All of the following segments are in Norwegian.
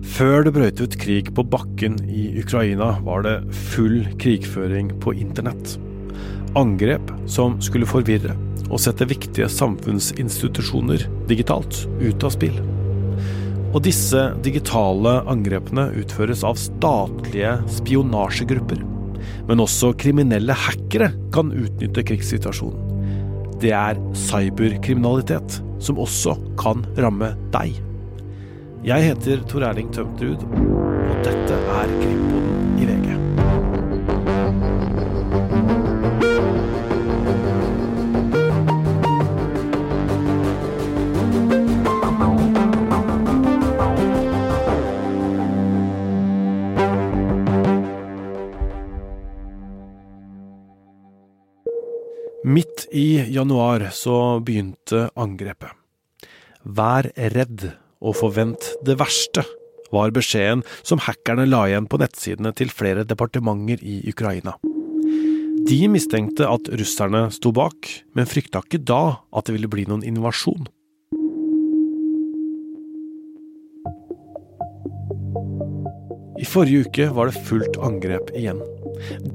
Før det brøt ut krig på bakken i Ukraina, var det full krigføring på internett. Angrep som skulle forvirre og sette viktige samfunnsinstitusjoner digitalt ut av spill. Og disse digitale angrepene utføres av statlige spionasjegrupper. Men også kriminelle hackere kan utnytte krigssituasjonen. Det er cyberkriminalitet som også kan ramme deg. Jeg heter Tor Erling Tømtrud, og dette er Krimpoden i VG. Midt i januar så begynte angrepet. Vær redd og forvent det verste, var beskjeden som hackerne la igjen på nettsidene til flere departementer i Ukraina. De mistenkte at russerne sto bak, men frykta ikke da at det ville bli noen invasjon. I forrige uke var det fullt angrep igjen.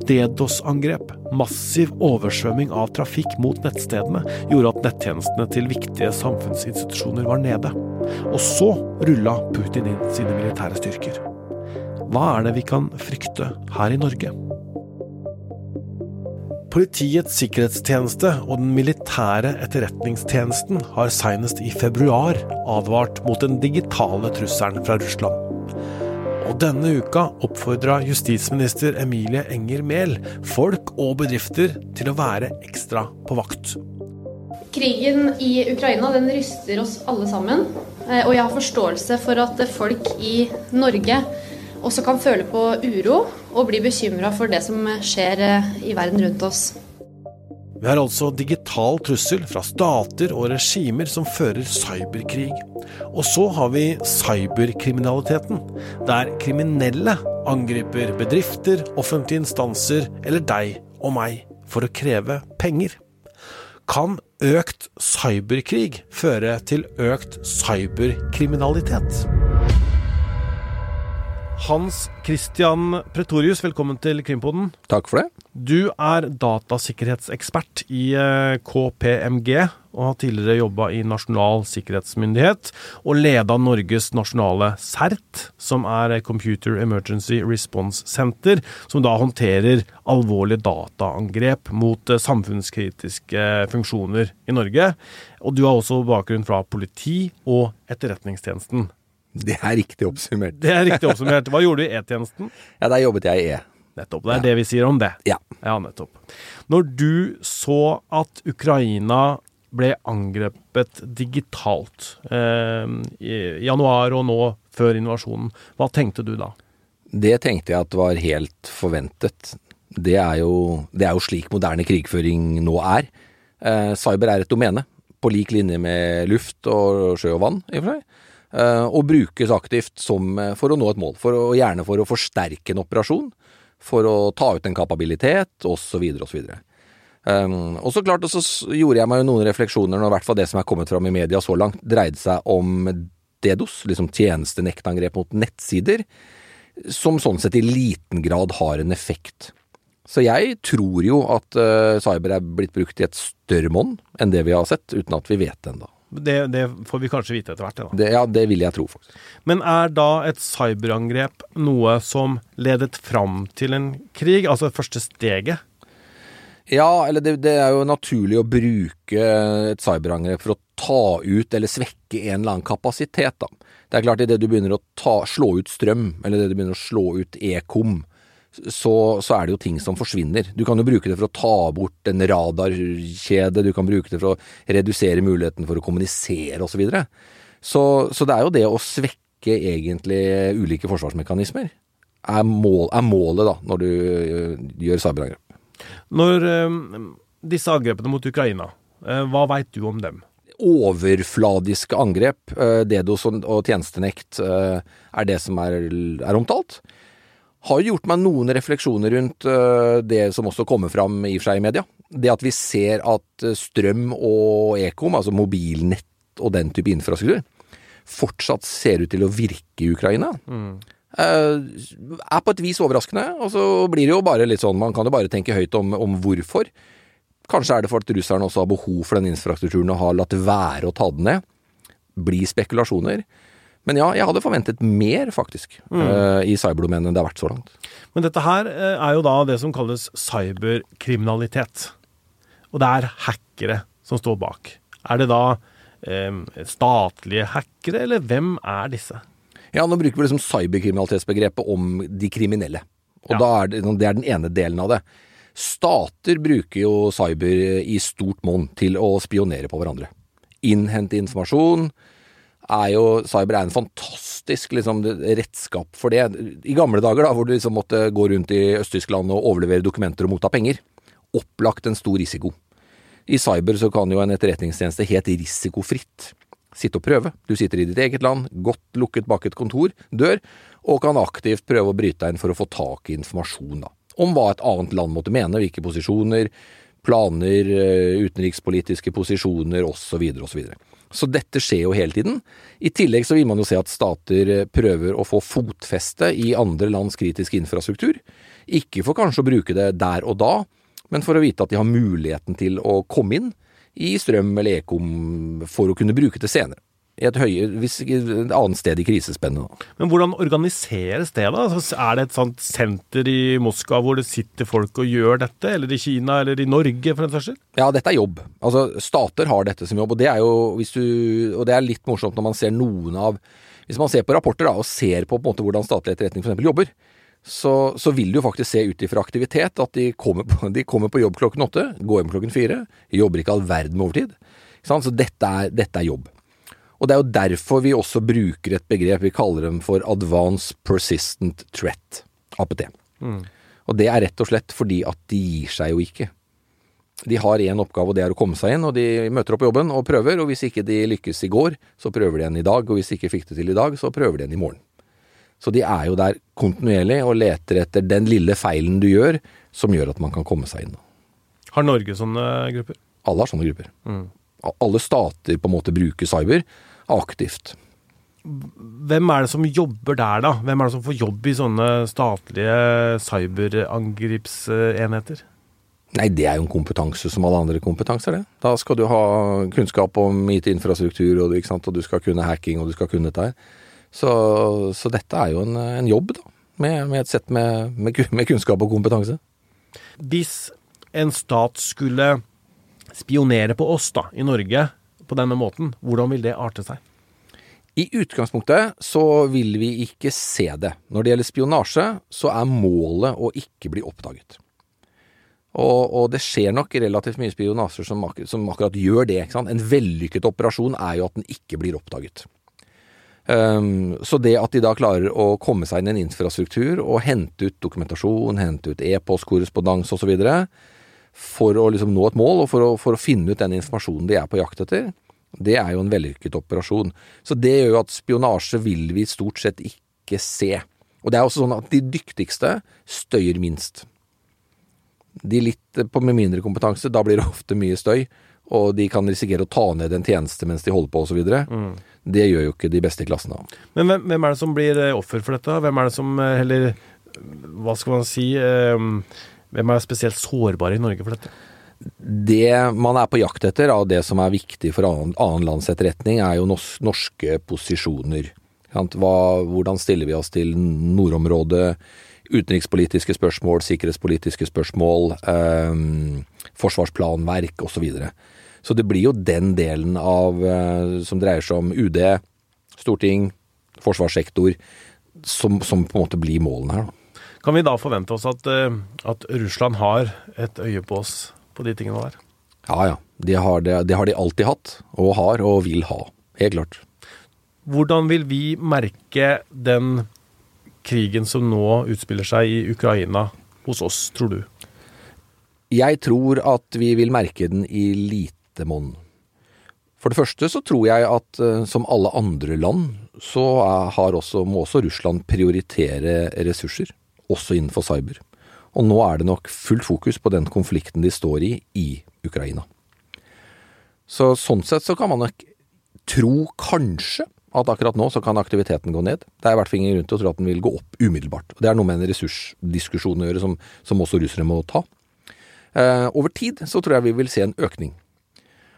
DDoS-angrep, massiv oversvømming av trafikk mot nettstedene, gjorde at nettjenestene til viktige samfunnsinstitusjoner var nede. Og så rulla Putin inn sine militære styrker. Hva er det vi kan frykte her i Norge? Politiets sikkerhetstjeneste og den militære etterretningstjenesten har senest i februar advart mot den digitale trusselen fra Russland. Og denne uka oppfordra justisminister Emilie Enger Mehl folk og bedrifter til å være ekstra på vakt. Krigen i Ukraina den ryster oss alle sammen. Og jeg har forståelse for at folk i Norge også kan føle på uro og bli bekymra for det som skjer i verden rundt oss. Vi har altså digital trussel fra stater og regimer som fører cyberkrig. Og så har vi cyberkriminaliteten, der kriminelle angriper bedrifter, offentlige instanser eller deg og meg for å kreve penger. Kan økt cyberkrig føre til økt cyberkriminalitet? Hans Christian Pretorius, velkommen til Krimpoden. Takk for det. Du er datasikkerhetsekspert i eh, KPMG, og har tidligere jobba i Nasjonal sikkerhetsmyndighet, og leda Norges nasjonale CERT, som er Computer Emergency Response Center, som da håndterer alvorlige dataangrep mot eh, samfunnskritiske funksjoner i Norge. Og du har også bakgrunn fra politi og Etterretningstjenesten. Det er riktig oppsummert. Det er riktig oppsummert. Hva gjorde du i E-tjenesten? Ja, der jobbet jeg i E. Nettopp. Det er ja. det vi sier om det. Ja. ja, nettopp. Når du så at Ukraina ble angrepet digitalt eh, i januar og nå før invasjonen, hva tenkte du da? Det tenkte jeg at var helt forventet. Det er jo, det er jo slik moderne krigføring nå er. Eh, cyber er et domene, på lik linje med luft og sjø og vann, i og for seg. Uh, og brukes aktivt som, for å nå et mål. For å, gjerne for å forsterke en operasjon, for å ta ut en kapabilitet, osv. osv. Um, og så klart, og så gjorde jeg meg noen refleksjoner når i hvert fall det som er kommet fram i media så langt, dreide seg om DDoS, liksom tjenestenektangrep mot nettsider, som sånn sett i liten grad har en effekt. Så jeg tror jo at uh, cyber er blitt brukt i et større monn enn det vi har sett, uten at vi vet det ennå. Det, det, får vi kanskje vite etter hvert. Da. Det, ja, det vil jeg tro, faktisk. Men er da et cyberangrep noe som ledet fram til en krig? Altså første steget? Ja, eller det, det, er jo naturlig å bruke et cyberangrep for å ta ut eller svekke en eller annen kapasitet, da. Det er klart, idet du begynner å ta, slå ut strøm, eller det du begynner å slå ut ekom, så, så, er det jo ting som forsvinner. Du kan jo bruke det for å ta bort en radarkjede, du kan bruke det for å redusere muligheten for å kommunisere osv. Så, videre. så Så det er jo det å svekke egentlig ulike forsvarsmekanismer, er, mål, er målet da, når du uh, gjør cyberangrep. Når øh, disse angrepene mot Ukraina, øh, hva veit du om dem? Overfladiske angrep, DDoS og tjenestenekt, er det som er, er omtalt har gjort meg noen refleksjoner rundt uh, det som også kommer fram i og for seg i media. Det at vi ser at strøm og ekom, altså mobilnett og den type infrastruktur, fortsatt ser ut til å virke i Ukraina, eh, er på et vis overraskende. Og så blir det jo bare litt sånn, man kan jo bare tenke høyt om, om hvorfor. Kanskje er det for at russerne også har behov for den infrastrukturen og har latt være å ta den ned. Blir spekulasjoner. Men ja, jeg hadde forventet mer, faktisk, eh, i cyberdomenet det har vært så langt. Men dette her eh, er jo da det som kalles cyberkriminalitet. Og det er hackere som står bak. Er det da eh, statlige hackere, eller hvem er disse? Ja, nå bruker vi liksom cyberkriminalitetsbegrepet om de kriminelle. Og Ja. er det, det er den ene delen av det. Stater bruker jo cyber i stort monn til å spionere på hverandre. Innhente informasjon. Er jo, cyber er en fantastisk liksom, redskap for det. I gamle dager, da, hvor du liksom måtte gå rundt i Øst-Tyskland og overlevere dokumenter og motta penger. Opplagt en stor risiko. I cyber så kan jo en etterretningstjeneste helt risikofritt sitte og prøve. Du sitter i ditt eget land, godt lukket bak et kontor, dør, og kan aktivt prøve å bryte deg inn for å få tak i informasjon da. om hva et annet land måtte mene, hvilke posisjoner, planer, eh, utenrikspolitiske posisjoner osv. osv. Så, dette skjer jo hele tiden. I tillegg så vil man jo se at stater eh, prøver å få fotfeste i andre lands kritiske infrastruktur. Ikke for kanskje å bruke det der og da, men for å vite at de har muligheten til å komme inn i strøm eller ekom for å kunne bruke det senere. I et, høye, hvis, et annet sted i krisespennet. Men hvordan organiseres det, da? Altså, Er det et sånt senter i Moskva hvor det sitter folk og gjør dette, eller i Kina, eller i Norge, for den saks skyld? Ja, dette er jobb. Altså, stater har dette som jobb, og det er jo hvis du, og det er litt morsomt når man ser noen av Hvis man ser på rapporter da, og ser på, på måte, hvordan statlig etterretning f.eks. jobber, så, så vil du faktisk se ut ifra aktivitet at de kommer, på, de kommer på jobb klokken åtte, går hjem klokken fire, jobber ikke all verden med overtid. Så dette er, dette er jobb. Og det er jo derfor vi også bruker et begrep vi kaller dem for Advanced Persistent Threat, APT. Og det er rett og slett fordi at de gir seg jo ikke. De har én oppgave, og det er å komme seg inn, og de møter opp på jobben og prøver, og hvis ikke de lykkes i går, så prøver de igjen i dag, og hvis de ikke fikk det til i dag, så prøver de igjen i morgen. Så de er jo der kontinuerlig og leter etter den lille feilen du gjør, som gjør at man kan komme seg inn. Har Norge sånne grupper? Alle har sånne grupper. Alle stater på en måte bruker cyber aktivt. Hvem er det som jobber der, da? Hvem er det som får jobb i sånne statlige cyberangripsenheter? Nei, det er jo en kompetanse som alle andre kompetanser, det. Da skal du ha kunnskap om IT-infrastruktur, og, og du skal kunne hacking, og du skal kunne dette her. Så, så dette er jo en, en jobb, da. Med, med et sett med, med, med kunnskap og kompetanse. Hvis en stat skulle spionere på oss da, i Norge på denne måten, hvordan vil det arte seg? I utgangspunktet så vil vi ikke se det. Når det gjelder spionasje, så er målet å ikke bli oppdaget. Og, og det skjer nok relativt mye spionasjer som, ak som akkurat gjør det. En vellykket operasjon er jo at den ikke blir oppdaget. Um, så det at de da klarer å komme seg inn i en infrastruktur og hente ut dokumentasjon, hente ut e-postkorrespondanse osv. for å liksom nå et mål, og for å, for å finne ut den informasjonen de er på jakt etter, det er jo en vellykket operasjon. Så det gjør jo at spionasje vil vi stort sett ikke se. Og det er også sånn at de dyktigste støyer minst. De litt på med mindre kompetanse, da blir det ofte mye støy, og de kan risikere å ta ned en tjeneste mens de holder på osv. Mm. Det gjør jo ikke de beste i klassen Da. Men hvem, hvem er det som blir eh, offer for dette? Hvem er det som eh, heller Hva skal man si eh, Hvem er spesielt sårbare i Norge for dette? Det man er på jakt etter av det som er viktig for annen, annen lands etterretning, er jo norske posisjoner. Hva, hvordan stiller vi oss til nordområdet? Utenrikspolitiske spørsmål, sikkerhetspolitiske spørsmål, eh, forsvarsplanverk osv. Så, videre. så det blir jo den delen av eh, som dreier seg om UD, storting, forsvarssektor, som, som på en måte blir målene her. Da. Kan vi da forvente oss at, eh, at Russland har et øye på oss på de tingene der? Ja ja, det har, de, de har de alltid hatt, og har og vil ha. Helt klart. Hvordan vil vi merke den krigen som nå utspiller seg i Ukraina hos oss, tror du? Jeg tror at vi vil merke den i lite monn. For det første så tror jeg at eh, som alle andre land, så er, har også, må også Russland prioritere ressurser, også innenfor cyber. Og nå er det nok fullt fokus på den konflikten de står i i Ukraina. Så sånn sett så kan man nok tro kanskje at akkurat nå så kan aktiviteten gå ned. Det er i hvert fall ingen grunn til å tro at den vil gå opp umiddelbart. Og Det er noe med en ressursdiskusjon å gjøre som, som også russere må ta. Eh, over tid så tror jeg vi vil se en økning.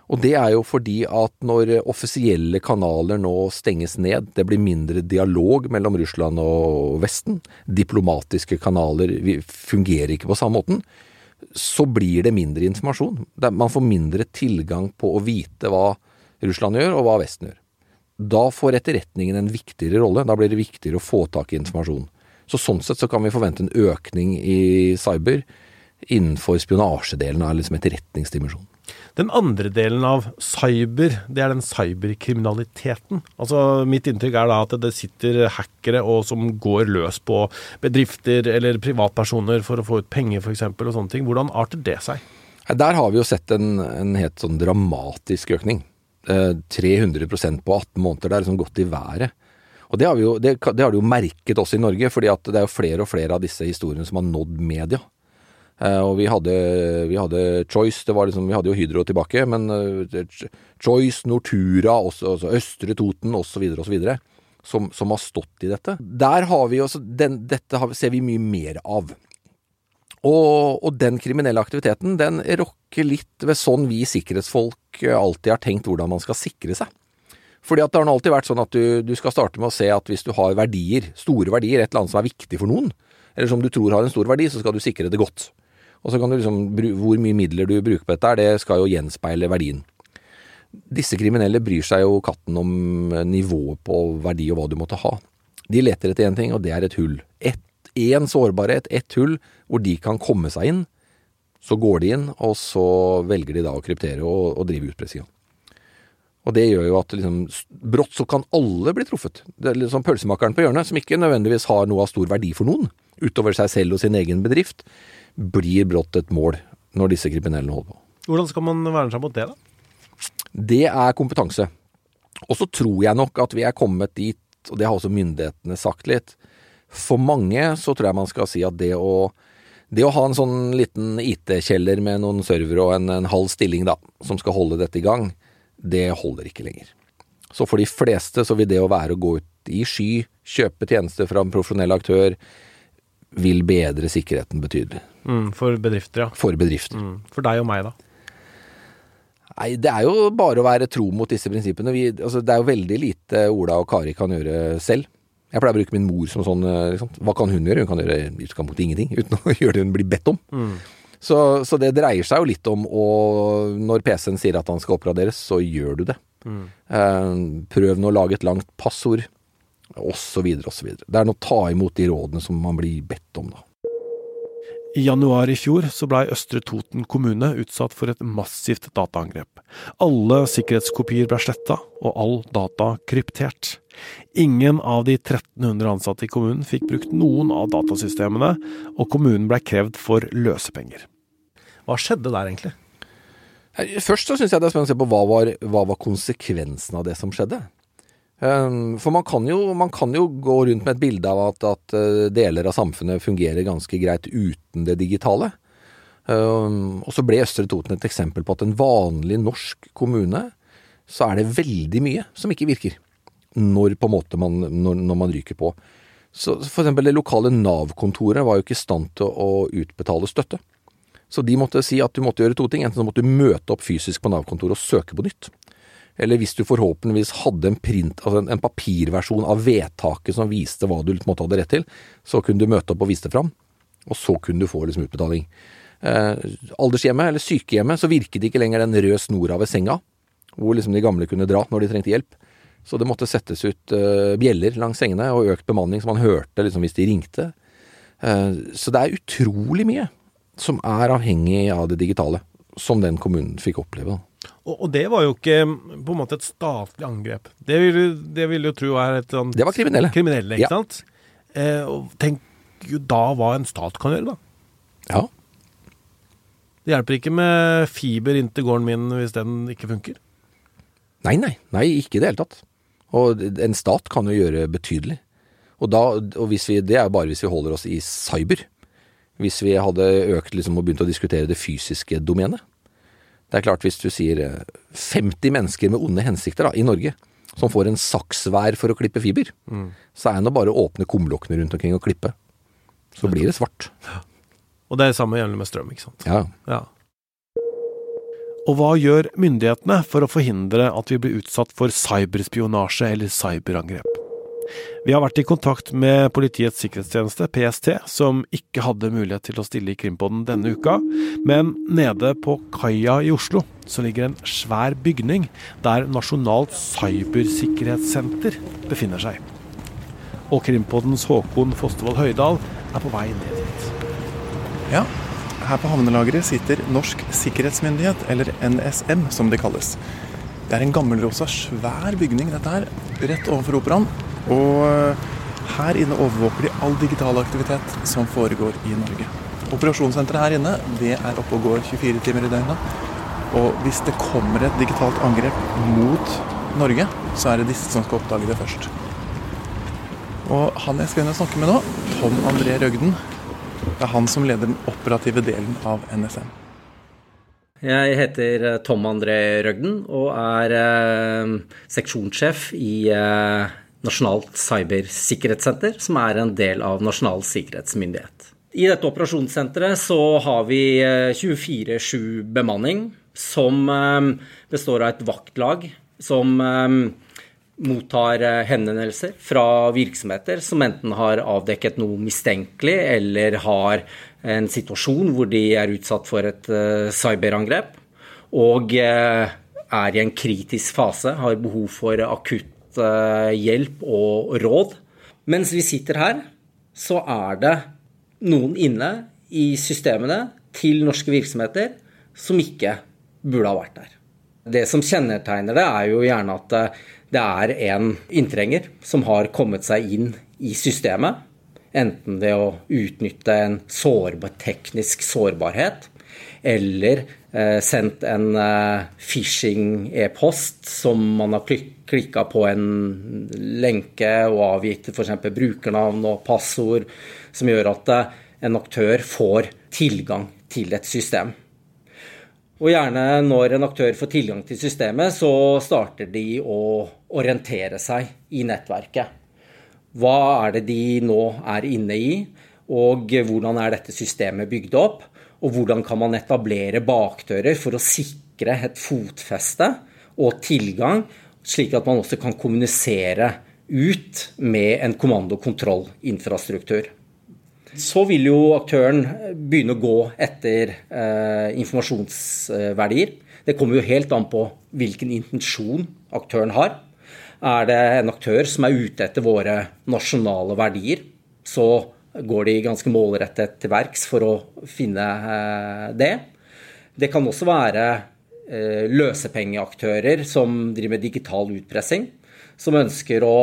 Og det er jo fordi at når offisielle kanaler nå stenges ned, det blir mindre dialog mellom Russland og Vesten, diplomatiske kanaler fungerer ikke på samme måten, så blir det mindre informasjon. Man får mindre tilgang på å vite hva Russland gjør, og hva Vesten gjør. Da får etterretningen en viktigere rolle. Da blir det viktigere å få tak i informasjon. Så sånn sett så kan vi forvente en økning i cyber innenfor spionasjedelen av liksom etterretningsdimensjonen. Den andre delen av cyber, det er den cyberkriminaliteten. Altså, Mitt inntrykk er da at det sitter hackere og som går løs på bedrifter eller privatpersoner for å få ut penger f.eks. og sånne ting. Hvordan arter det seg? Der har vi jo sett en, en helt sånn dramatisk økning. 300 eh, på 18 måneder. Det er liksom gått i været. Og det har, jo, det, det har du jo merket også i Norge, fordi det er jo flere og flere av disse historiene som har nådd media. Uh, og vi hadde, vi hadde, Choice, det var liksom, vi hadde jo Hydro tilbake, men uh, Choice, Nortura, også, også Østre Toten osv. osv. Som, som har stått i dette. Der har vi også, den, Dette har, ser vi mye mer av. Og, og, den kriminelle aktiviteten den rokker litt ved sånn vi sikkerhetsfolk alltid har tenkt hvordan man skal sikre seg. Fordi at det har alltid vært sånn at du, du skal starte med å se at hvis du har verdier, store verdier, et eller annet som er viktig for noen, eller som du tror har en stor verdi, så skal du sikre det godt. Og så kan du liksom, Hvor mye midler du bruker på dette, det skal jo gjenspeile verdien. Disse kriminelle bryr seg jo katten om nivået på verdi og hva du måtte ha. De leter etter én ting, og det er et hull. Én sårbarhet, ett hull, hvor de kan komme seg inn. Så går de inn, og så velger de da å kryptere og, og drive utpressinga. Og det gjør jo at liksom, brått så kan alle bli truffet. Det er liksom pølsemakeren på hjørnet, som ikke nødvendigvis har noe av stor verdi for noen, utover seg selv og sin egen bedrift, blir brått et mål når disse kriminellene holder på. Hvordan skal man verne seg mot det, da? Det er kompetanse. Og så tror jeg nok at vi er kommet dit, og det har også myndighetene sagt litt. For mange så tror jeg man skal si at det å, det å ha en sånn liten IT-kjeller med noen servere og en, en halv stilling da, som skal holde dette i gang, det holder ikke lenger. Så for de fleste så vil det å være å gå ut i sky, kjøpe tjenester fra en profesjonell aktør, vil bedre sikkerheten betydelig. Mm, for bedrifter, ja. For bedrifter. Mm. For deg og meg, da? Nei, det er jo bare å være tro mot disse prinsippene. Vi, altså, det er jo veldig lite Ola og Kari kan gjøre selv. Jeg pleier å bruke min mor som sånn liksom. Hva kan hun gjøre? Hun kan gjøre utgangspunktet ingenting, uten å gjøre det hun blir bedt om. Mm. Så, så, det dreier seg jo litt om å Når PC-en sier at han skal oppgraderes, så gjør du det. Mm. Eh, prøv nå å lage et langt passord, osv., osv. Det er noe å ta imot de rådene som man blir bedt om, da. I januar i fjor så blei Østre Toten kommune utsatt for et massivt dataangrep. Alle sikkerhetskopier ble sletta, og all data kryptert. Ingen av de 1300 ansatte i kommunen fikk brukt noen av datasystemene, og kommunen blei krevd for løsepenger. Hva skjedde der, egentlig? Først så syns jeg det er spennende å se på hva var, hva var konsekvensen av det som skjedde. Ehm, for man kan, jo, man kan, jo, gå rundt med et bilde av at, at, eh, deler av samfunnet fungerer ganske greit uten det digitale. Ehm, og så ble Østre Toten et eksempel på at en vanlig norsk kommune, så er det veldig mye som ikke virker. Når, på måte man, når, når man ryker på. Så for eksempel det lokale Nav-kontoret var jo ikke i stand til å utbetale støtte. Så de måtte si at du måtte gjøre to ting. Enten så måtte du møte opp fysisk på Nav-kontoret og søke på nytt. Eller hvis du forhåpentligvis hadde en print, altså en, papirversjon av vedtaket som viste hva du måtte ha det rett til, så kunne du møte opp og vise det fram. Og så kunne du få liksom utbetaling. Eh, aldershjemmet, eller sykehjemmet, så virket ikke lenger den røde snora ved senga, hvor liksom de gamle kunne dra når de trengte hjelp. Så det måtte settes ut eh, bjeller langs sengene og økt bemanning, så man hørte liksom hvis de ringte. Eh, så det er utrolig mye som er avhengig av det digitale, som den kommunen fikk oppleve. Og, og, det var jo ikke på en måte et statlig angrep. Det vil, det vil jo tro er et sånt Det var kriminelle. Kriminelle, ikke ja. sant? Eh, og tenk jo da hva en stat kan gjøre, da. Ja. Det hjelper ikke med fiber inn til gården min hvis den ikke funker. Nei, nei. Nei, ikke i det hele tatt. Og en stat kan jo gjøre betydelig. Og, da, og vi, det er bare hvis vi holder oss i cyber. Hvis vi hadde økt liksom, og begynt å diskutere det fysiske domenet. Det er klart, hvis du sier 50 eh, mennesker med onde hensikter da, i Norge, som får en saks hver for å klippe fiber. Så er det nå bare å åpne kumlokkene rundt omkring og klippe. Så blir det svart. Og det er det samme gjelder med strøm, ikke sant. Ja. Ja. Og hva gjør myndighetene for å forhindre at vi blir utsatt for cyberspionasje eller cyberangrep? Vi har vært i kontakt med Politiets sikkerhetstjeneste, PST, som ikke hadde mulighet til å stille i Krimpodden denne uka, men nede på kaia i Oslo så ligger en svær bygning der Nasjonalt cybersikkerhetssenter befinner seg. Og Krimpoddens Håkon Fostervoll Høydal er på vei ned dit. Ja, her på havnelageret sitter Norsk sikkerhetsmyndighet, eller NSM som det kalles. Det er en gammelrosa, svær bygning dette her, rett overfor operaen. Og eh, her inne overvåker de all digital aktivitet som foregår i Norge. Operasjonssenteret her inne det er oppe og går 24 timer i døgnet. Og hvis det kommer et digitalt angrep mot Norge, så er det disse som skal oppdage det først. Og han jeg skal inn og snakke med nå, Tom André Røgden, det er han som leder den operative delen av NSM. Jeg heter eh, Tom André Røgden og er eh, seksjonssjef i eh, Nasjonalt cybersikkerhetssenter, som er en del av Nasjonal sikkerhetsmyndighet. I dette operasjonssenteret så har vi eh, 24-7 bemanning, som eh, består av et vaktlag som eh, mottar eh, henvendelser fra virksomheter som enten har avdekket noe mistenkelig eller har en situasjon hvor de er utsatt for et eh, cyberangrep og eh, er i en kritisk fase, har behov for akutt eh, hjelp og råd. Mens vi sitter her, så er det noen inne i systemene til norske virksomheter som ikke burde ha vært der. Det som kjennetegner det, er jo gjerne at eh, det er en inntrenger som har kommet seg inn i systemet. Enten ved å utnytte en sårbar, teknisk sårbarhet, eller sendt en eh, phishing-e-post som man har klik klikka på en lenke og avgitt f.eks. brukernavn og passord, som gjør at eh, en aktør får tilgang til et system. Og gjerne når en aktør får tilgang til systemet, så starter de å orientere seg i nettverket. Hva er det de nå er inne i, og hvordan er dette systemet bygd opp? Og hvordan kan man etablere bakdører for å sikre et fotfeste og tilgang, slik at man også kan kommunisere ut med en kommando-kontroll-infrastruktur. Så vil jo aktøren begynne å gå etter eh, informasjonsverdier. Det kommer jo helt an på hvilken intensjon aktøren har. Er det en aktør som er ute etter våre nasjonale verdier, så går de ganske målrettet til verks for å finne eh, det. Det kan også være eh, løsepengeaktører som driver med digital utpressing, som ønsker å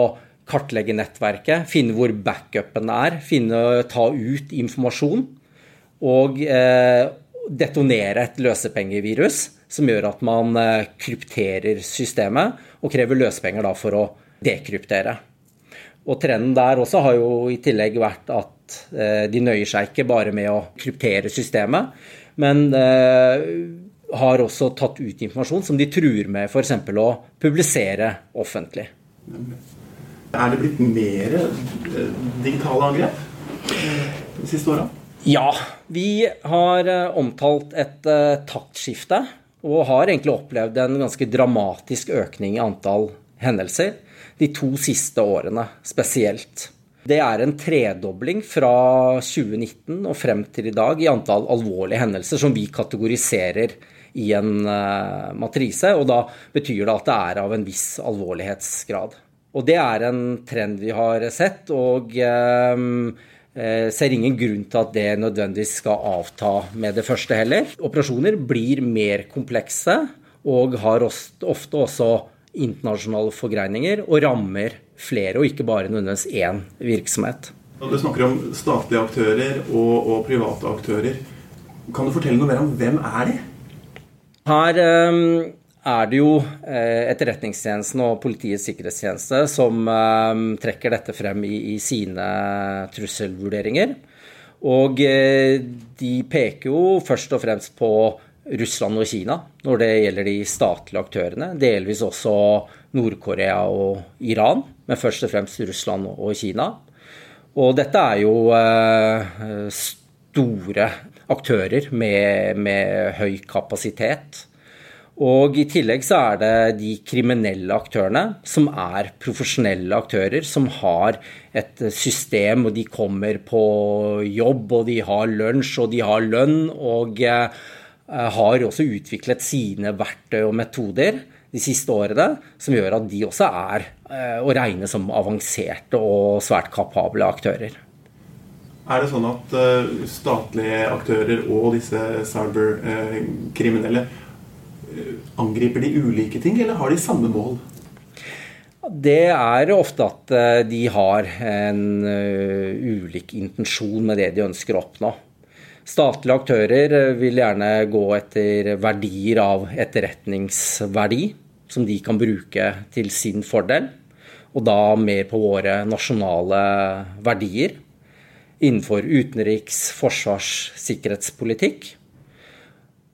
kartlegge nettverket, finne hvor backupen er, finne, ta ut informasjon og eh, detonere et løsepengevirus som gjør at man krypterer systemet og krever løsepenger for å dekryptere. Og Trenden der også har jo i tillegg vært at eh, de nøyer seg ikke bare med å kryptere systemet, men eh, har også tatt ut informasjon som de truer med f.eks. å publisere offentlig. Er det blitt mer eh, digitale angrep de siste åra? Ja, vi har omtalt et taktskifte, og har egentlig opplevd en ganske dramatisk økning i antall hendelser de to siste årene spesielt. Det er en tredobling fra 2019 og frem til i dag i antall alvorlige hendelser som vi kategoriserer i en uh, matrise, og da betyr det at det er av en viss alvorlighetsgrad. Og det er en trend vi har sett, og eh, ser ingen grunn til at det nødvendigvis skal avta med det første heller. Operasjoner blir mer komplekse og har ofte også internasjonale forgreininger og rammer flere, og ikke bare nødvendigvis én virksomhet. Du snakker om statlige aktører og, og private aktører. Kan du fortelle noe mer om hvem er de? Her eh, er det jo eh, Etterretningstjenesten og Politiets sikkerhetstjeneste som eh, trekker dette frem i, i sine trusselvurderinger. Og eh, de peker jo først og fremst på Russland og Kina når det gjelder de statlige aktørene. Delvis også Nord-Korea og Iran, men først og fremst Russland og Kina. Og dette er jo eh, store aktører med, med høy kapasitet. Og i tillegg så er det de kriminelle aktørene, som er profesjonelle aktører, som har et system, og de kommer på jobb, og de har lunsj, og de har lønn, og eh, har også utviklet sine verktøy og metoder de siste årene, som gjør at de også er eh, å regne som avanserte og svært kapable aktører. Er det sånn at uh, statlige aktører og disse cyberkriminelle angriper de ulike ting, eller har de samme mål? Det er ofte at de har en ulik intensjon med det de ønsker å oppnå. Statlige aktører vil gjerne gå etter verdier av etterretningsverdi som de kan bruke til sin fordel. Og da mer på våre nasjonale verdier innenfor utenriks-, forsvars-, sikkerhetspolitikk.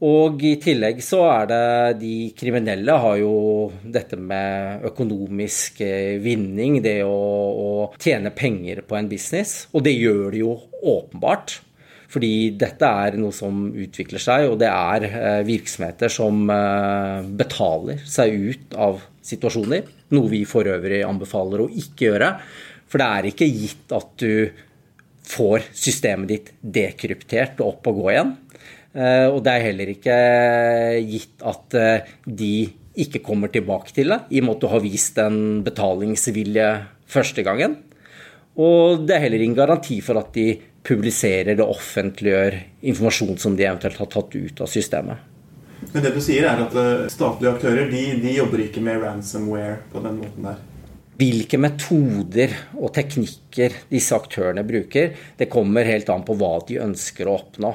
Og i tillegg så er det de kriminelle har jo dette med økonomisk eh, vinning, det å, å tjene penger på en business. Og det gjør de jo åpenbart. Fordi dette er noe som utvikler seg, og det er eh, virksomheter som eh, betaler seg ut av situasjoner. Noe vi for øvrig anbefaler å ikke gjøre. For det er ikke gitt at du får systemet ditt dekryptert og opp og gå igjen. Eh, og det er heller ikke gitt at de ikke kommer tilbake til det, i og med at du har vist en betalingsvilje første gangen. Og det er heller ingen garanti for at de publiserer eller offentliggjør informasjon som de eventuelt har tatt ut av systemet. Men det du sier er at eh, statlige aktører de, de jobber ikke med ransomware på den måten der? Hvilke metoder og teknikker disse aktørene bruker, det kommer helt an på hva de ønsker å oppnå.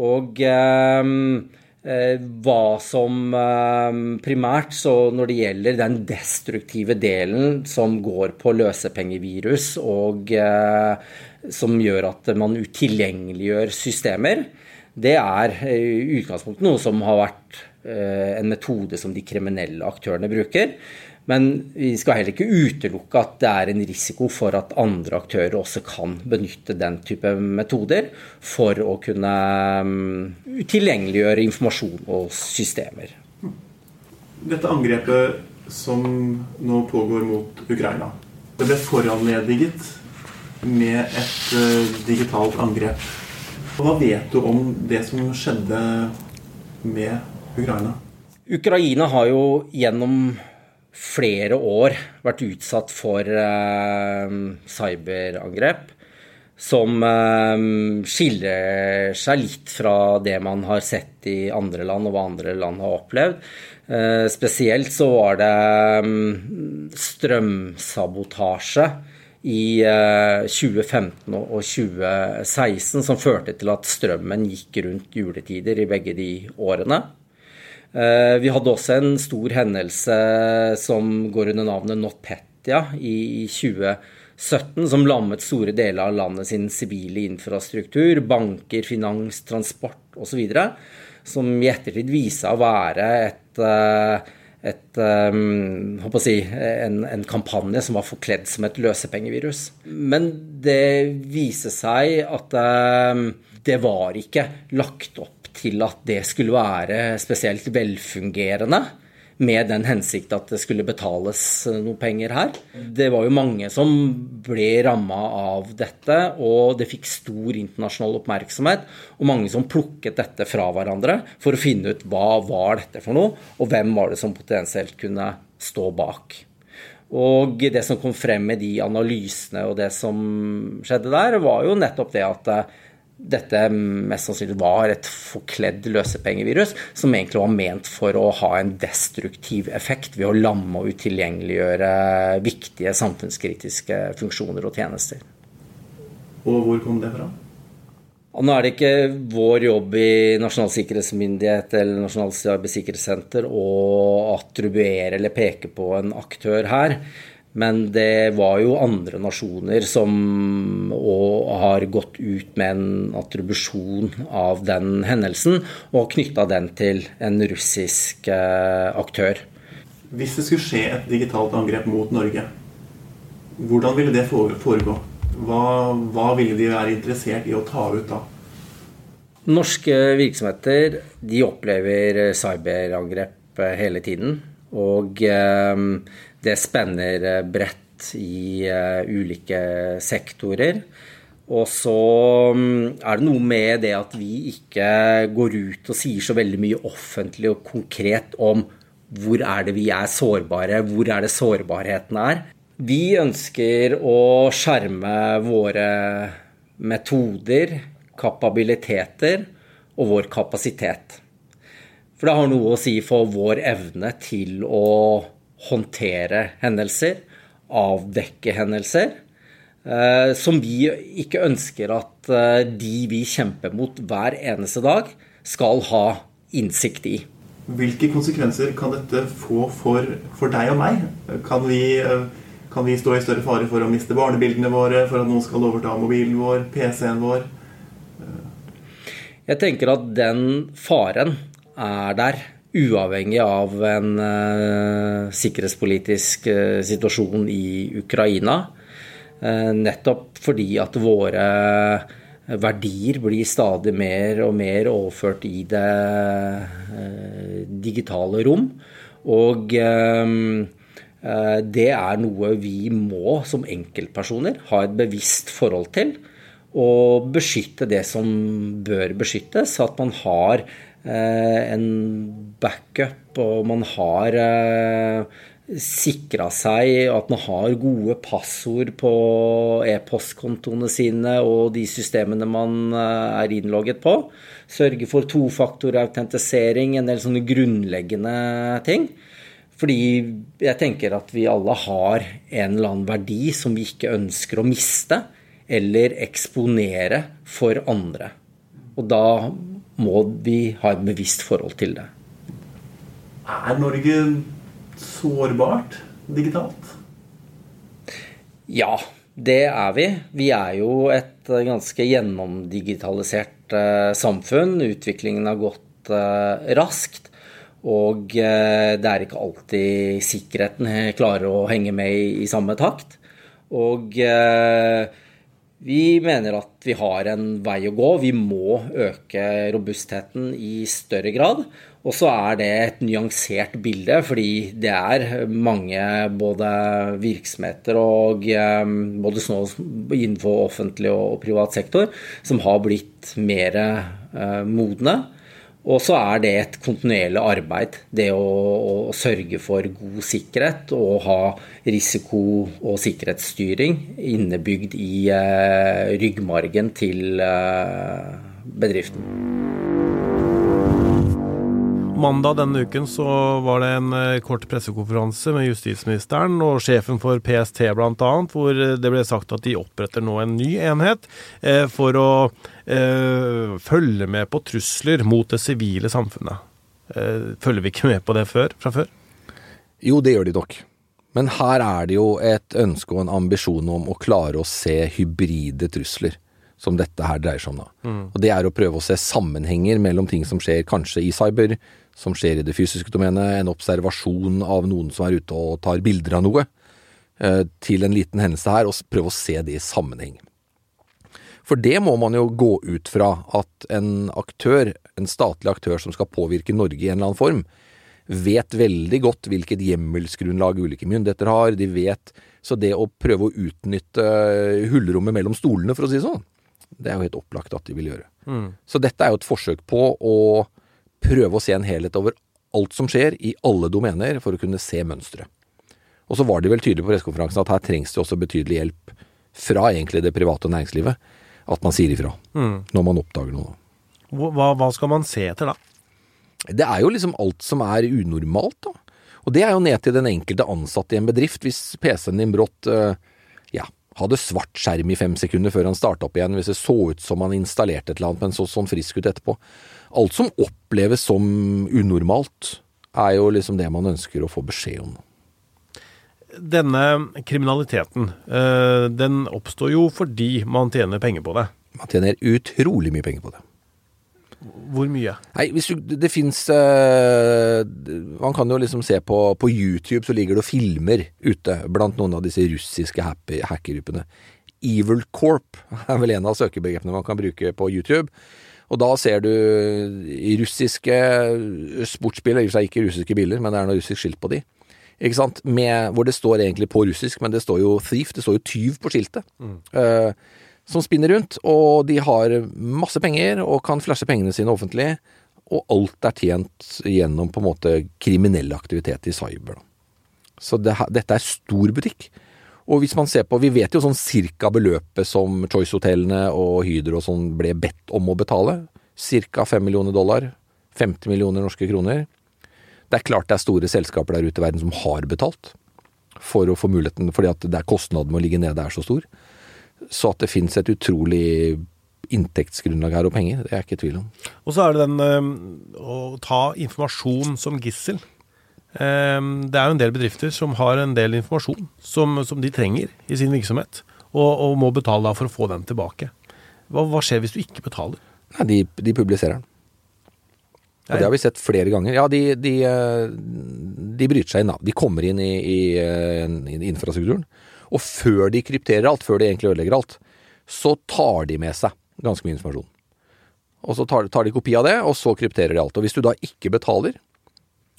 Og eh, eh hva som eh, primært, så når det gjelder den destruktive delen som går på løsepengevirus og eh, som gjør at man utilgjengeliggjør systemer, det er i utgangspunktet noe som har vært eh, en metode som de kriminelle aktørene bruker. Men vi skal heller ikke utelukke at det er en risiko for at andre aktører også kan benytte den type metoder for å kunne mm, tilgjengeliggjøre informasjon og systemer. Dette angrepet som nå pågår mot Ukraina, det ble foranlediget med et uh, digitalt angrep. Hva vet du om det som skjedde med Ukraina? Ukraina har jo gjennom flere år vært utsatt for eh, cyberangrep som eh, skiller seg litt fra det man har sett i andre land, og hva andre land har opplevd. Eh, spesielt så var det um, strømsabotasje i 2015 eh, og 2016 som førte til at strømmen gikk rundt juletider i begge de årene. Eh, vi hadde også en stor hendelse som går under navnet NotPetya i 2017, som lammet store deler av landet sin sivile infrastruktur, banker, finans, transport osv., som i ettertid viste å være et eh, et, um, si, en, en, kampanje som var forkledd som et løsepengevirus. Men det viser seg at det var ikke lagt opp til at det skulle være spesielt velfungerende med den hensikt at det skulle betales noen noe penger her. Det var jo mange som ble ramma av dette, og det fikk stor internasjonal oppmerksomhet. Og mange som plukket dette fra hverandre for å finne ut hva var dette for noe, og hvem var det som potensielt kunne stå bak. Og det som kom frem med de analysene og det som skjedde der, var jo nettopp det at eh, dette mest sannsynlig var et forkledd løsepengevirus, som egentlig var ment for å ha en destruktiv effekt ved å lamme og utilgjengeliggjøre viktige samfunnskritiske funksjoner og tjenester. Og hvor kom det fra? Og nå er det ikke vår jobb i Nasjonal sikkerhetsmyndighet eller Nasjonalt cybersikkerhetssenter å attribuere eller peke på en aktør her. Men det var jo andre nasjoner som har gått ut med en attribusjon av den hendelsen, og knytta den til en russisk eh, aktør. Hvis det skulle skje et digitalt angrep mot Norge, hvordan ville det foregå? Hva, hva ville de være interessert i å ta ut da? Norske virksomheter de opplever cyberangrep hele tiden. Og eh, det spenner bredt i eh, ulike sektorer. Og så mm, er det noe med det at vi ikke går ut og sier så veldig mye offentlig og konkret om hvor er det vi er sårbare, hvor er det sårbarheten er. Vi ønsker å skjerme våre metoder, kapabiliteter og vår kapasitet. For det har noe å si for vår evne til å håndtere hendelser, avdekke hendelser, eh, som vi ikke ønsker at eh, de vi kjemper mot hver eneste dag, skal ha innsikt i. Hvilke konsekvenser kan dette få for, for deg og meg? Kan vi, eh, kan vi, stå i større fare for å miste barnebildene våre, for at noen skal overta mobilen vår, PC-en vår? Jeg tenker at den faren er der, uavhengig av en uh, sikkerhetspolitisk uh, situasjon i Ukraina. Uh, nettopp fordi at våre verdier blir stadig mer og mer overført i det digitale rom. Og det er noe vi må som enkeltpersoner ha et bevisst forhold til og beskytte det som bør beskyttes. At man har en backup, og man har eh, sikra seg at man har gode passord på e-postkontoene sine og de systemene man eh, er innlogget på. Sørge for tofaktorautentisering, en del sånne grunnleggende ting. Fordi jeg tenker at vi alle har en eller annen verdi som vi ikke ønsker å miste eller eksponere for andre. Og da må vi ha et bevisst forhold til det. Er Norge sårbart digitalt? Ja, det er vi. Vi er jo et ganske gjennomdigitalisert eh, samfunn. Utviklingen har gått eh, raskt. Og eh, det er ikke alltid sikkerheten klarer å henge med i samme takt. Og vi mener at vi har en vei å gå. Vi må øke robustheten i større grad. Og så er det et nyansert bilde, fordi det er mange både virksomheter og både både innenfor offentlig og privat sektor som har blitt mer eh, modne. Og så er det et kontinuerlig arbeid, det å, å, sørge for god sikkerhet og ha risiko- og sikkerhetsstyring innebygd i eh, ryggmargen til eh, bedriften. Mandag denne uken så var det en eh, kort pressekonferanse med justisministeren og sjefen for PST bl.a., hvor det ble sagt at de oppretter nå en ny enhet eh, for å eh, følge med på trusler mot det sivile samfunnet. Eh, følger vi ikke med på det før, fra før? Jo, det gjør de nok. Men her er det jo et ønske og en ambisjon om å klare å se hybride trusler som dette her dreier seg om. da. Mm. Og Det er å prøve å se sammenhenger mellom ting som skjer kanskje i cyber, som skjer i det fysiske domenet, en observasjon av noen som er ute og tar bilder av noe, eh, til en liten hendelse her, og prøve å se det i sammenheng. For det må man jo gå ut fra at en aktør, en statlig aktør som skal påvirke Norge i en eller annen form, vet veldig godt hvilket hjemmelsgrunnlag ulike myndigheter har. De vet Så det å prøve å utnytte hullrommet mellom stolene, for å si det sånn, det er jo helt opplagt at de vil gjøre. Mm. Så dette er jo et forsøk på å prøve å se en helhet over alt som skjer i alle domener, for å kunne se mønstre. Og så var de vel tydelige på pressekonferansen at her trengs det også betydelig hjelp fra egentlig det private næringslivet. At man sier ifra mm. når man oppdager noe. Hva, hva, skal man se etter da? Det er jo liksom alt som er unormalt, da. Og det er jo ned til den enkelte ansatte i en bedrift. Hvis PC-en din brått ja, hadde svart skjerm i fem sekunder før han starta opp igjen, hvis det så ut som han installerte et eller annet, men så sånn frisk ut etterpå, alt som oppleves som unormalt, er jo liksom det man ønsker å få beskjed om. Denne kriminaliteten, eh, den oppstår jo fordi man tjener penger på det. Man tjener utrolig mye penger på det. Hvor mye? Nei, hvis du, det fins uh, Man kan jo liksom se på, på YouTube, så ligger det filmer ute blant noen av disse russiske hackergruppene. Evil Corp er vel en av søkebegrepene man kan bruke på YouTube. Og da ser du russiske sportsbiler, i og for seg ikke russiske biler, men det er noe russisk skilt på de. Ikke sant? Med, hvor det står egentlig på russisk, men det står jo thief, det står jo tyv på skiltet. Mm. Uh, som spinner rundt, og de har masse penger og kan flashe pengene sine offentlig. Og alt er tjent gjennom på en måte kriminell aktivitet i cyber. Så det, dette er stor butikk. Og hvis man ser på, Vi vet jo sånn cirka beløpet som Choice-hotellene og Hydro og sånn ble bedt om å betale. Cirka 5 millioner dollar. 50 millioner norske kroner. Det er klart det er store selskaper der ute i verden som har betalt for å få muligheten, fordi at det er kostnaden med å ligge nede er så stor. Så at det fins et utrolig inntektsgrunnlag her og penger, det er jeg ikke i tvil om. Og så er det den øh, å ta informasjon som gissel. Um, det er jo en del bedrifter som har en del informasjon som, som de trenger i sin virksomhet, og, og, må betale for å få den tilbake. Hva, hva skjer hvis du ikke betaler? Nei, de, de publiserer den. Og det har vi sett flere ganger. Ja, de, de, eh, de bryter seg inn, da. De kommer inn i, i, eh, i infrastrukturen. Og før de krypterer alt, før de egentlig ødelegger alt, så tar de med seg ganske mye informasjon. Og så tar, tar de kopi av det, og så krypterer de alt. Og hvis du da ikke betaler,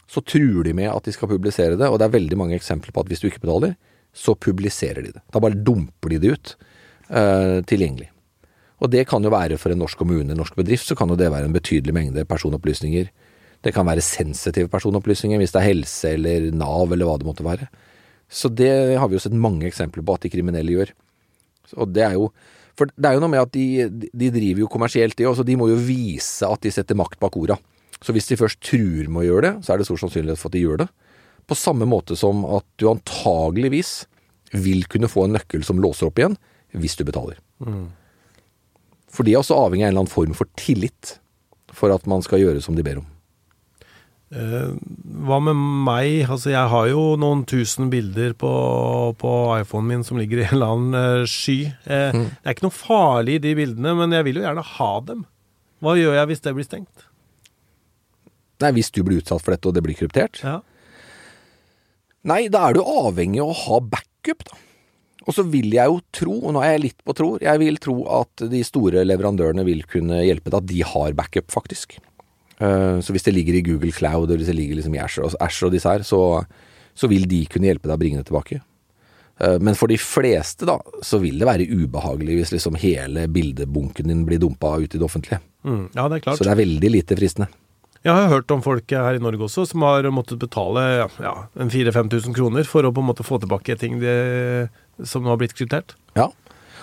så truer de med at de skal publisere det, og det er veldig mange eksempler på at hvis du ikke betaler, så publiserer de det. Da bare dumper de det ut uh, tilgjengelig. Og det kan jo være for en norsk kommune, en norsk bedrift, så kan jo det være en betydelig mengde personopplysninger. Det kan være sensitive personopplysninger hvis det er helse eller Nav eller hva det måtte være. Så det har vi jo sett mange eksempler på at de kriminelle gjør. Og det er jo For det er jo noe med at de, de driver jo kommersielt, de også. De må jo vise at de setter makt bak orda. Så hvis de først truer med å gjøre det, så er det stor sannsynlighet for at de gjør det. På samme måte som at du antageligvis vil kunne få en nøkkel som låser opp igjen, hvis du betaler. Mm. For de er også avhengig av en eller annen form for tillit for at man skal gjøre som de ber om. Eh, hva med meg? Altså, jeg har jo noen tusen bilder på, på iPhonen min som ligger i en eller annen uh, sky. Eh, mm. Det er ikke noe farlig i de bildene, men jeg vil jo gjerne ha dem. Hva gjør jeg hvis det blir stengt? Nei, Hvis du blir utsatt for dette og det blir kryptert? Ja. Nei, da er du avhengig av å ha backup, da. Og så vil jeg jo tro, og nå er jeg litt på tror, jeg vil tro at de store leverandørene vil kunne hjelpe deg, at de har backup, faktisk. Eh, så hvis det ligger i Google Cloud eller hvis det ligger liksom i Asher, Asher og disse her, så, så, vil de kunne hjelpe deg å bringe det tilbake. Eh, men for de fleste da, så vil det være ubehagelig hvis liksom hele bildebunken din blir dumpa ut i det offentlige. Mm, ja, det er klart. Så det er veldig lite fristende. Jeg har hørt om folk her i Norge også som har måttet betale ja, 4000-5000 kroner for å på en måte få tilbake ting de, som har blitt kryptert. Ja,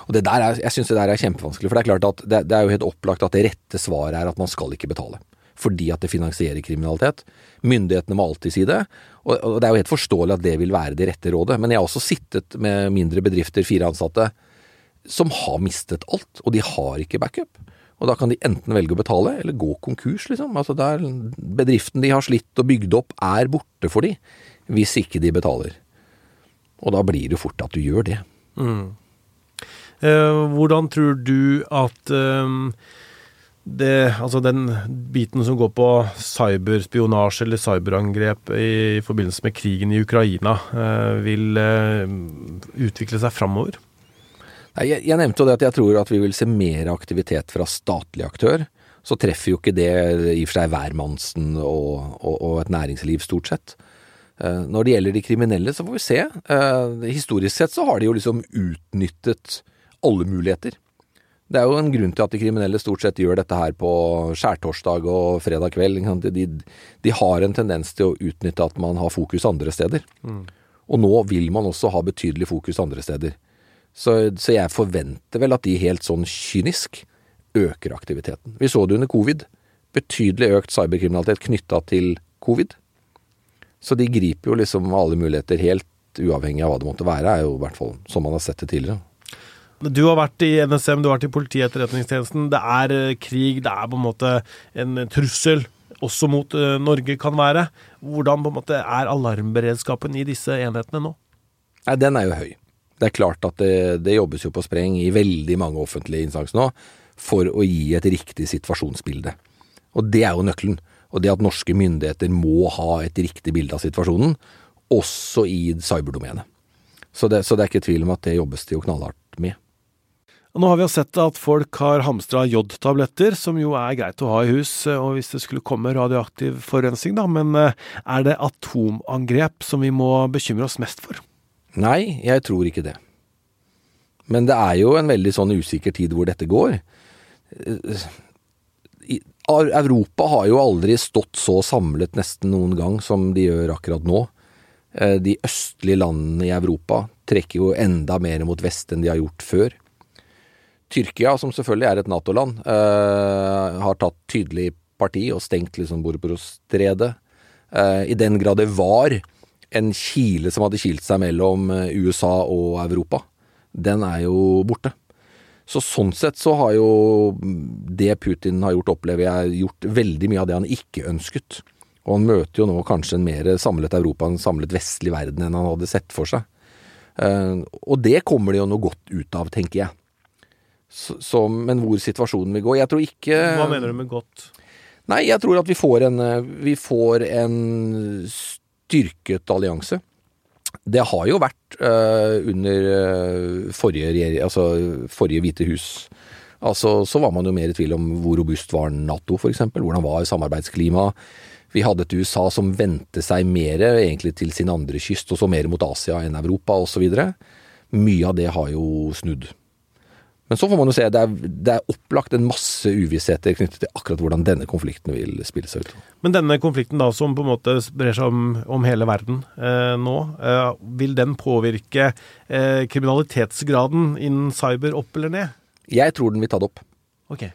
og det der er, jeg syns det der er kjempevanskelig. For det er klart at det, det er jo helt opplagt at det rette svaret er at man skal ikke betale fordi at det finansierer kriminalitet. Myndighetene må alltid si det, og det er jo helt forståelig at det vil være det rette rådet. Men jeg har også sittet med mindre bedrifter, fire ansatte, som har mistet alt, og de har ikke backup. Og da kan de enten velge å betale, eller gå konkurs, liksom. Altså der bedriften de har slitt og bygd opp, er borte for de, hvis ikke de betaler. Og da blir det jo fort at du gjør det. Mm. Eh, hvordan tror du at eh, det, altså den biten som går på cyberspionasje eller cyberangrep i forbindelse med krigen i Ukraina, eh, vil eh, utvikle seg framover? Jeg, jeg, nevnte jo det at jeg tror at vi vil se mer aktivitet fra statlig aktør. Så treffer jo ikke det i og for seg hvermannsen og, og, og, et næringsliv, stort sett. Eh, når det gjelder de kriminelle, så får vi se. Historisk sett så har de jo liksom utnyttet alle muligheter. Det er jo en grunn til at de kriminelle stort sett gjør dette her på skjærtorsdag og fredag kveld. De, de, har en tendens til å utnytte at man har fokus andre steder. Mm. Og nå vil man også ha betydelig fokus andre steder. Så, så, jeg forventer vel at de helt sånn kynisk øker aktiviteten. Vi så det under covid. Betydelig økt cyberkriminalitet knytta til covid. Så de griper jo liksom alle muligheter helt uavhengig av hva det måtte være, er jo i hvert fall som man har sett det tidligere. Du har vært i NSM, du har vært i Politietterretningstjenesten. Det er eh, krig, det er på en måte en trussel også mot uh, Norge kan være. Hvordan på en måte er alarmberedskapen i disse enhetene nå? Nei, Den er jo høy. Det er klart at det, det jobbes jo på spreng i veldig mange offentlige instanser nå for å gi et riktig situasjonsbilde. Og det er jo nøkkelen. Og det at norske myndigheter må ha et riktig bilde av situasjonen, også i cyberdomenet. Så det, så det er ikke tvil om at det jobbes det jo knallhardt. Nå har vi jo sett at folk har hamstra jodtabletter, som jo er greit å ha i hus og hvis det skulle komme radioaktiv forurensning, da. Men eh, er det atomangrep som vi må bekymre oss mest for? Nei, jeg tror ikke det. Men det er jo en veldig sånn usikker tid hvor dette går. Europa har jo aldri stått så samlet nesten noen gang som de gjør akkurat nå. Eh, de østlige landene i Europa trekker jo enda mer mot vest enn de har gjort før. Tyrkia, som selvfølgelig er et Nato-land, eh, har tatt tydelig parti og stengt liksom Borboro-stredet. Eh, I den grad det var en kile som hadde kilt seg mellom USA og Europa den er jo borte. Så sånn sett så har jo det Putin har gjort, opplever jeg, gjort veldig mye av det han ikke ønsket. Og han møter jo nå kanskje en mer samlet Europa, en samlet vestlig verden enn han hadde sett for seg. Uh, og det kommer det jo noe godt ut av, tenker jeg. Så, men hvor situasjonen vil gå Jeg tror ikke Hva mener du med godt? Nei, jeg tror at vi får en, vi får en styrket allianse. Det har jo vært uh, under uh, forrige, altså, forrige Hvite hus. Altså, så var man jo mer i tvil om hvor robust var Nato, f.eks. Hvordan var samarbeidsklimaet? Vi hadde et USA som vendte seg mer egentlig til sin andre kyst, og så mer mot Asia enn Europa osv. Mye av det har jo snudd. Men så får man jo se, det er, det er opplagt en masse uvissheter knyttet til akkurat hvordan denne konflikten vil spille seg ut. Men denne konflikten da, som på en måte brer seg om, om hele verden eh, nå, eh, vil den påvirke eh, kriminalitetsgraden innen cyber opp eller ned? Jeg tror den vil ta det opp. Ok.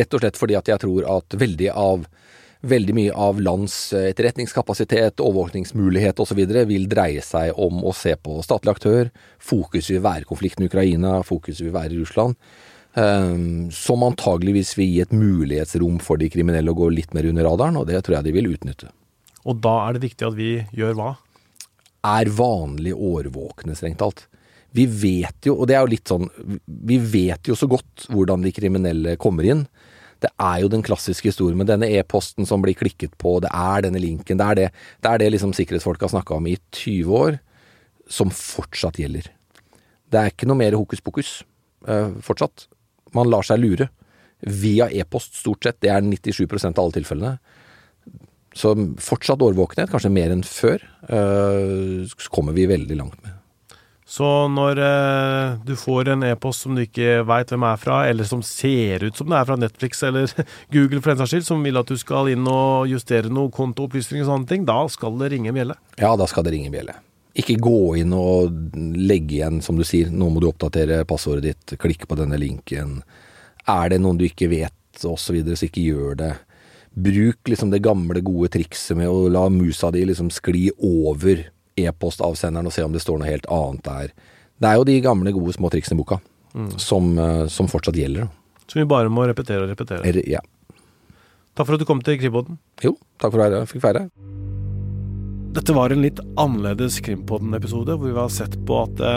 Rett og slett fordi at jeg tror at veldig av veldig mye av lands eh, etterretningskapasitet, overvåkningsmulighet osv. vil dreie seg om å se på statlig aktør. Fokus vil være konflikten i Ukraina, fokus vil være i Russland. Um, som antageligvis vil gi et mulighetsrom for de kriminelle å gå litt mer under radaren, og det tror jeg de vil utnytte. Og da er det viktig at vi gjør hva? Er vanlig årvåkne, strengt talt. Vi vet jo, og det er jo litt sånn, vi vet jo så godt hvordan de kriminelle kommer inn. Det er jo den klassiske historien med denne e-posten som blir klikket på, det er denne linken. Det er det, det, er det liksom sikkerhetsfolk har snakka om i 20 år, som fortsatt gjelder. Det er ikke noe mer hokus pokus eh, fortsatt. Man lar seg lure. Via e-post, stort sett. Det er 97% av alle tilfellene. Så fortsatt årvåkenhet, kanskje mer enn før, eh, kommer vi veldig langt med. Så når eh, du får en e-post som du ikke veit hvem er fra, eller som ser ut som det er fra Netflix eller Google for den saks skyld, som vil at du skal inn og justere noen kontoopplysninger og sånne ting, da skal det ringe bjelle? Ja, da skal det ringe bjelle. Ikke gå inn og legge igjen, som du sier, nå må du oppdatere passordet ditt, klikke på denne linken. Er det noen du ikke vet, osv., så, videre, så ikke gjør det. Bruk liksom det gamle, gode trikset med å la musa di liksom skli over e-postavsenderen og se om det står noe helt annet der. Det er jo de gamle, gode små triksene i boka mm. som, eh, som, fortsatt gjelder. Som vi bare må repetere og repetere. Er, ja. Takk for at du kom til Krimpodden. Jo, takk for at jeg fikk feire. Dette var en litt annerledes Krimpodden-episode, hvor vi har sett på at det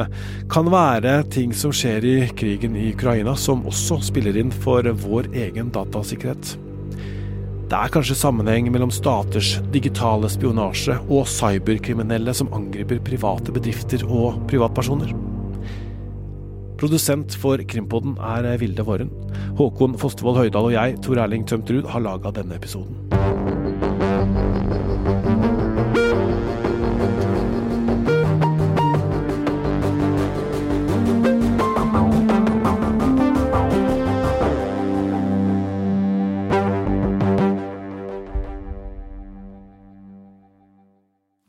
kan være ting som skjer i krigen i Ukraina som også spiller inn for vår egen datasikkerhet. Det er kanskje sammenheng mellom staters digitale spionasje og cyberkriminelle som angriper private bedrifter og privatpersoner. Produsent for Krimpodden er Vilde Våren. Håkon Fostervoll Høydal og jeg, Tor Erling Tømtrud, har laga denne episoden.